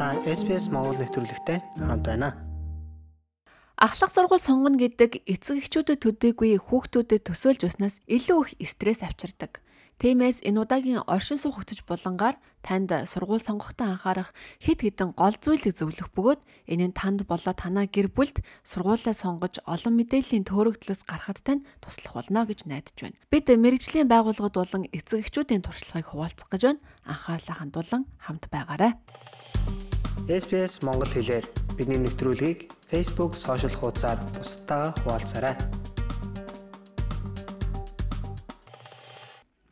Та SPS Монгол нэвтрүүлэгтэй хамт байна. Ахлах сургууль сонгоно гэдэг эцэг эхчүүдэд төдийгүй хүүхдүүдэд төсөөлж байснаас илүү их стресс авчирдаг. Тиймээс энэ удаагийн оршин суух хөтөж булангаар танд сургууль сонгохдоо анхаарах хэд хэдэн гол зүйлийг зөвлөх бөгөөд энэ нь танд болоо танаа гэр бүлд сургуулаа сонгож олон мэдээллийн төөрөгдлөөс гарахад тань туслах болно гэж найдаж байна. Бид мэрэгжлийн байгууллагууд болон эцэг эхчүүдийн туршлагыг хуваалцах гэж байна. Анхаарлаа хандуулан хамт байгаарай. SPS Монгол хэлээр бидний нэвтрүүлгийг Facebook сошиал хуудасаар бусдаа хуваалцаарай.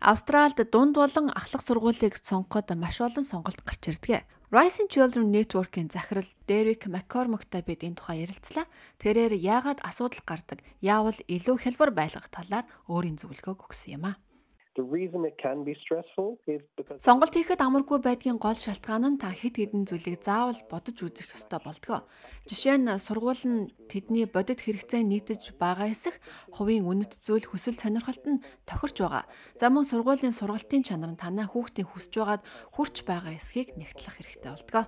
Австралид дунд болон ахлах сургуулийг сонгоход маш олон сонголт гарч ирдэг. Rising Children Network-ийн захирал Derek McCormack-тай бид энэ тухай ярилцлаа. Тэрээр яагаад асуудал гардаг, яавал илүү хялбар байлгах талаар өөрийн зөвлөгөөг өгсөн юм а. Сонголт хийхэд амаргүй байдгийн гол шалтгаан нь та хэд хэдэн зүйлийг заавал бодож үзэх ёстой болдгоо. Жишээ нь сургууль нь тэдний бодит хэрэгцээ нийтэж байгаа эсэх хувийн үнэт зүйл хөсөл сонирхолт нь тохирч байгаа. За мөн сургуулийн сургалтын чанар нь танай хүүхдийн хүсэж байгаад хүрч байгаа эсхийг нэгтлэх хэрэгтэй болдгоо.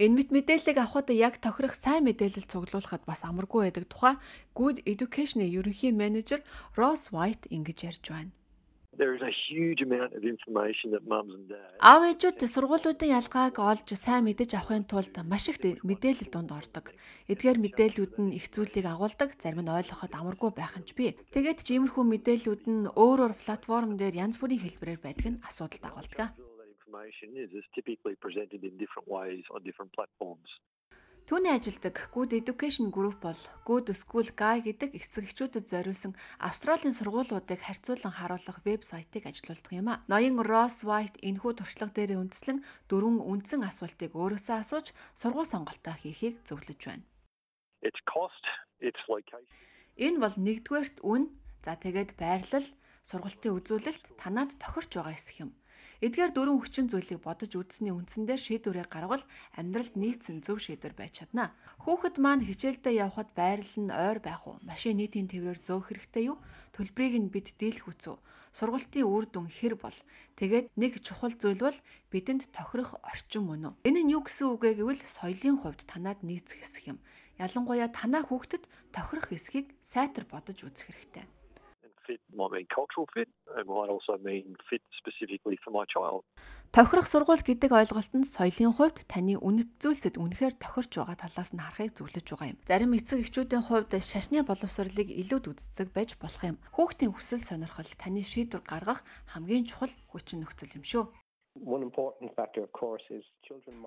Энэ мэт мэдээллийг авахд яг тохирох сайн мэдээлэл цуглуулахад бас амаргүй байдаг тухай Good Education-ийн ерөнхий менежер Ross White ингэж ярьж байна. Аав ээжүүд сургуулиудын ялгааг олж сайн мэдэж авахын тулд маш их мэдээлэл дунд ордог. Эдгээр мэдээллүүд нь их зүйлийг агуулдаг, зарим нь ойлгоход амаргүй байх нь ч бий. Тэгээд ч иймэрхүү мэдээллүүд нь өөр өөр платформ дээр янз бүрийн хэлбэрээр байдаг нь асуудалд агуулдаг information is is typically presented in different ways on different platforms. Түүний ажилдаг Good Education Group бол Good School Guy гэдэг эцэг эхчүүдэд зориулсан Австралийн сургуулиудыг харьцуулан харуулах вебсайтыг ажилуулдаг юм а. Ноён Ross White энэхүү туршлага дээр үндэслэн дөрвөн үндсэн асуултыг өөрөөсөө асууж сургууль сонголтоо хийхийг зөвлөж байна. Its cost, its location. Энэ бол нэгдүгээрт үн, за тэгээд байрлал, сургалтын үзүүлэлт танаад тохирч байгаа эсэх юм. Эдгээр дөрвөн хүчин зүйлийг бодож үзсний үндсэн дээр шийдвэрээ гаргавал амьдралд нийцсэн зөв шийдвэр байж чадна. Хүүхэд маань хичээлдээ явхад байрлал нь ойр байх уу? Машин нийтийн тээврээр зөөх хэрэгтэй юу? Төлбөрийг нь бид дийлэх үзүү. Сургалтын үр дүн хэр бол? Тэгээд нэг чухал зүйл бол бидэнд тохирох орчин мөн үү? Энэ нь юу гэсэн үг вэ гэвэл соёлын хувьд танаад нийцэх хэсэг юм. Ялангуяа танаа хүүхдэд тохирох хэсгийг сайтар бодож үзэх хэрэгтэй might mean cultural fit and might also mean fit specifically for my child. Тохирох сургууль гэдэг ойлголт нь соёлын хувьд таны үнэт зүйлсэд үнэхээр тохирч байгаа талаас нь харахыг зөвлөж байгаа юм. Зарим эцэг эхчүүдийн хувьд шашны боловсролыг илүүд үздэг байж болох юм. Хүүхдийн хүсэл сонирхол таны шийдвэр гаргах хамгийн чухал хүчин нөхцөл юм шүү.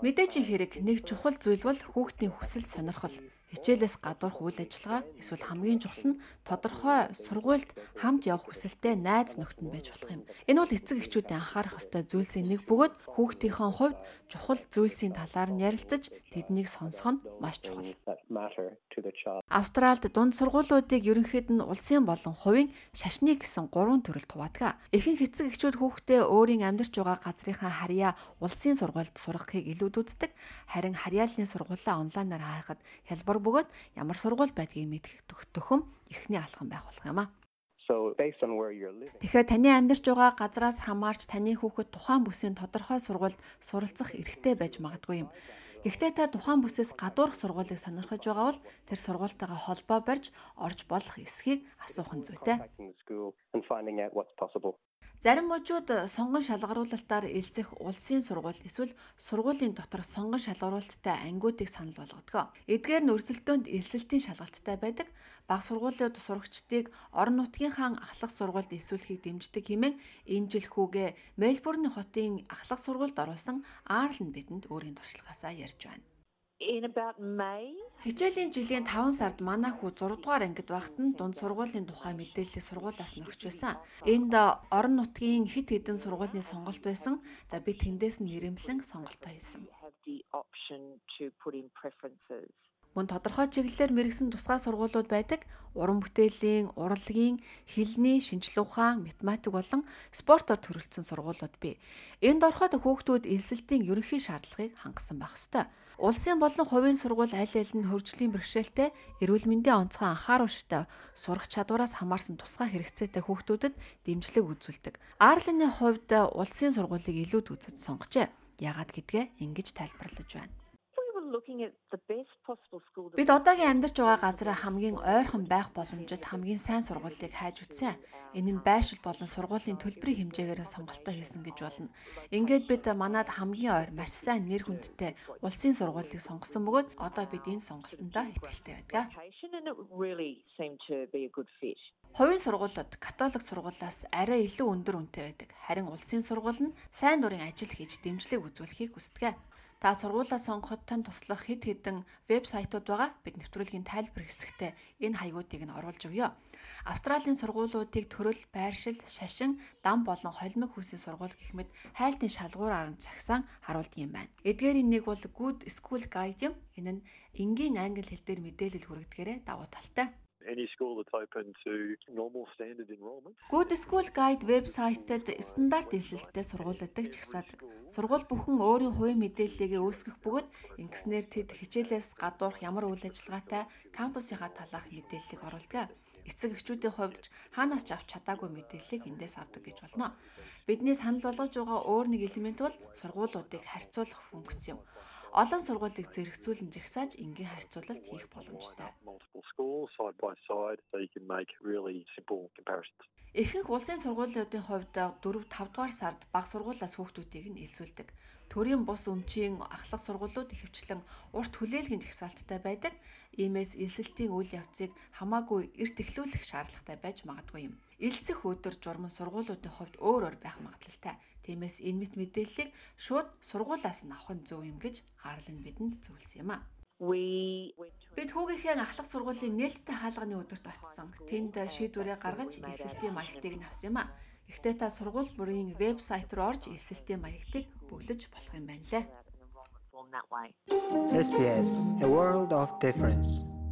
Мэдээж хэрэг нэг чухал зүйл бол хүүхдийн хүсэл сонирхол хичээлээс гадуурх үйл ажиллагаа эсвэл хамгийн чухал нь тодорхой сургуульд хамт явах хүсэлтэй найз нөхд нь байж болох юм. Энэ бол эцэг эхчүүдийн анхаарах ёстой зүйлсийн нэг бөгөөд хүүхдийнхээ хувьд чухал зүйлсийн талаар нь ярилцаж тэднийг сонсох нь маш чухал. Австралид дунд сургуулиудыг ерөнхийд нь улсын болон хувийн шашны гэсэн гурван төрөлд хуваадаг. Ихэнх эцэг эхчүүд хүүхдээ өөрийн амьдарч байгаа газрынхаа харьяа улсын сургуульд сургахыг илүүд үздэг. Харин харьяаллын сургуулаа онлайнаар хаахад хялбар бөгөөд ямар сургууль байдгийг мэдэх төхөм эхний алхам байх болох юм аа. Тэгэхээр таны амьдарч байгаа газраас хамаарч таны хүүхэд тухайн бүсийн тодорхой сургуульд суралцах эрхтэй байж магадгүй юм. Гэхдээ та тухайн бүсээс гадуурх сургуулийг сонирхож байгаа бол тэр сургуультайгаа холбоо барьж орж болох эсхийг асуух нь зүйтэй. Зарим мужууд сонгон шалгаруулалтаар элцэх улсын сургууль эсвэл сургуулийн дотор сонгон шалгаруулалттай ангиудыг санал болгодог. Эдгээр нь өрсөлдөөнд элсэлтийн шалгалттай байдаг. Баг сургуулиуд сурагчдыг орон нутгийнхаа ахлах сургуульд элсүүлэхийг дэмждэг хэмээн энэ жил хүүгээ Мельбурн хотын ахлах сургуульд оруулсан Арлен бидэнд өөрийн туршлагаасаа ярьж байна in about May. Хичээлийн жилийн 5 сард манай хүү 6 дугаар ангид байхад нь дунд сургуулийн тухай мэдээллийг сургуулиас нь өгч байсан. Энд орон нутгийн хит хитэн сургуулийн сонголт байсан. За би тэндээс нь нэрэмлэн сонголтоо хийсэн. Мөн тодорхой чиглэлээр мэрэгсэн тусгай сургуулиуд байдаг. Уран бүтээлийн, урлагийн, хэлний, шинжлэх ухаан, математик болон спортоор төрөлцсөн сургуулиуд бий. Энд ороход хүүхдүүд элсэлтийн ерөнхий шаардлагыг хангасан байх ёстой. Улсын болон хувийн сургууль аль аль нь хөгжлийн бэрхшээлтэй эрүүл мэндийн онцгой анхааруулжтай сурах чадвараас хамаарсан тусгай хэрэгцээтэй хүүхдүүдэд дэмжлэг үзүүлдэг. Арлины хувьд улсын сургуулийг илүүд үзэж сонгожээ. Яагаад гэдгээ ингэж тайлбарлаж байна. Бид одоогийн амьдарч байгаа газараа хамгийн ойрхон байх боломжит хамгийн сайн сургуулийг хайж үтсэн. Энэ нь байршил болон сургуулийн төлбөрийн хэмжээгээр сонголтоо хийсэн гэж болно. Ингээд бид манад хамгийн ойр маш сайн нэр хүндтэй улсын сургуулийг сонгосон бөгөөд одоо бид энэ сонголтондоо итгэлтэй байдаг. Хувийн сургуулиуд католик сургуулиас арай илүү өндөр үнэтэй байдаг. Харин улсын сургууль нь сайн дурын ажил хийж дэмжлэг үзүүлэхийг хүсдэг. Та сургуулаа сонгоход тань туслах хэд хэдэн вебсайтууд байгаа. Бид нэвтрүүлгийн тайлбар хэсэгтээ энэ хаягуудыг нь оруулж өгье. Австралийн сургуулиудыг төрөл, байршил, шашин, дам болон холимог хүүсийн сургууль гэх мэт хайлтын шалгуураар нь загсан харуулдаг юм байна. Эдгээрийн нэг бол Good School Guide юм. Энэ нь энгийн англи хэл дээр мэдээлэл хүргэдгээрээ давуу талтай. Any school that's open to normal standard enrolment. Good School Guide вебсайтад стандарт эсэлттэй сургуулиудаг чагсаадаг. Сургууль бүхэн өөрийн хувийн мэдээллийг үүсгэх бөгөөд ингэснээр тэд хичээлээс гадуурх ямар үйл ажиллагаатай кампусынхаа талаарх мэдээллийг оруулдаг. Эцэг эхчүүдийн хувьд ч хаанаас ч авч чадаагүй мэдээллийг эндээс авдаг гэж болно. Бидний санал болгож байгаа өөр нэг элемент бол сургуулиудыг харьцуулах функц юм. Олон сургуулийг зэрэгцүүлэн жагсааж энгийн харьцуулалт хийх боломжтой. Ихэнх улсын сургуулиудын хувьд 4 5 дугаар сард баг сургуулиас хүүхдүүдийг нь элсүүлдэг. Төрийн бус өмчийн ахлах сургуулиуд ихэвчлэн урт хүлээлгийн жагсаалттай байдаг. Иймээс элсэлтийн үйл явцыг хамаагүй эрт эхлүүлэх шаардлагатай байж магадгүй юм. Элсэх өдөр журмын сургуулиудын хувьд өөр өөр байх магадлалтай. Тиймээс энэ мэт мэдээллийг шууд сургуулиас нь авах нь зөв юм гэж Арл нь бидэнд зөвлөсөн юм а. We went to Бид хүүгийнхээ ахлах сургуулийн нээлттэй хаалганы өдөрт очсон. Тэнд шийдвэрээ гаргаж эсэлтийн маягтыг нь авсан юм а. Гэхдээ та сургууль бүрийн вебсайт руу орж эсэлтийн маягтыг бүглэж болох юм байна лээ. SBS A World of Difference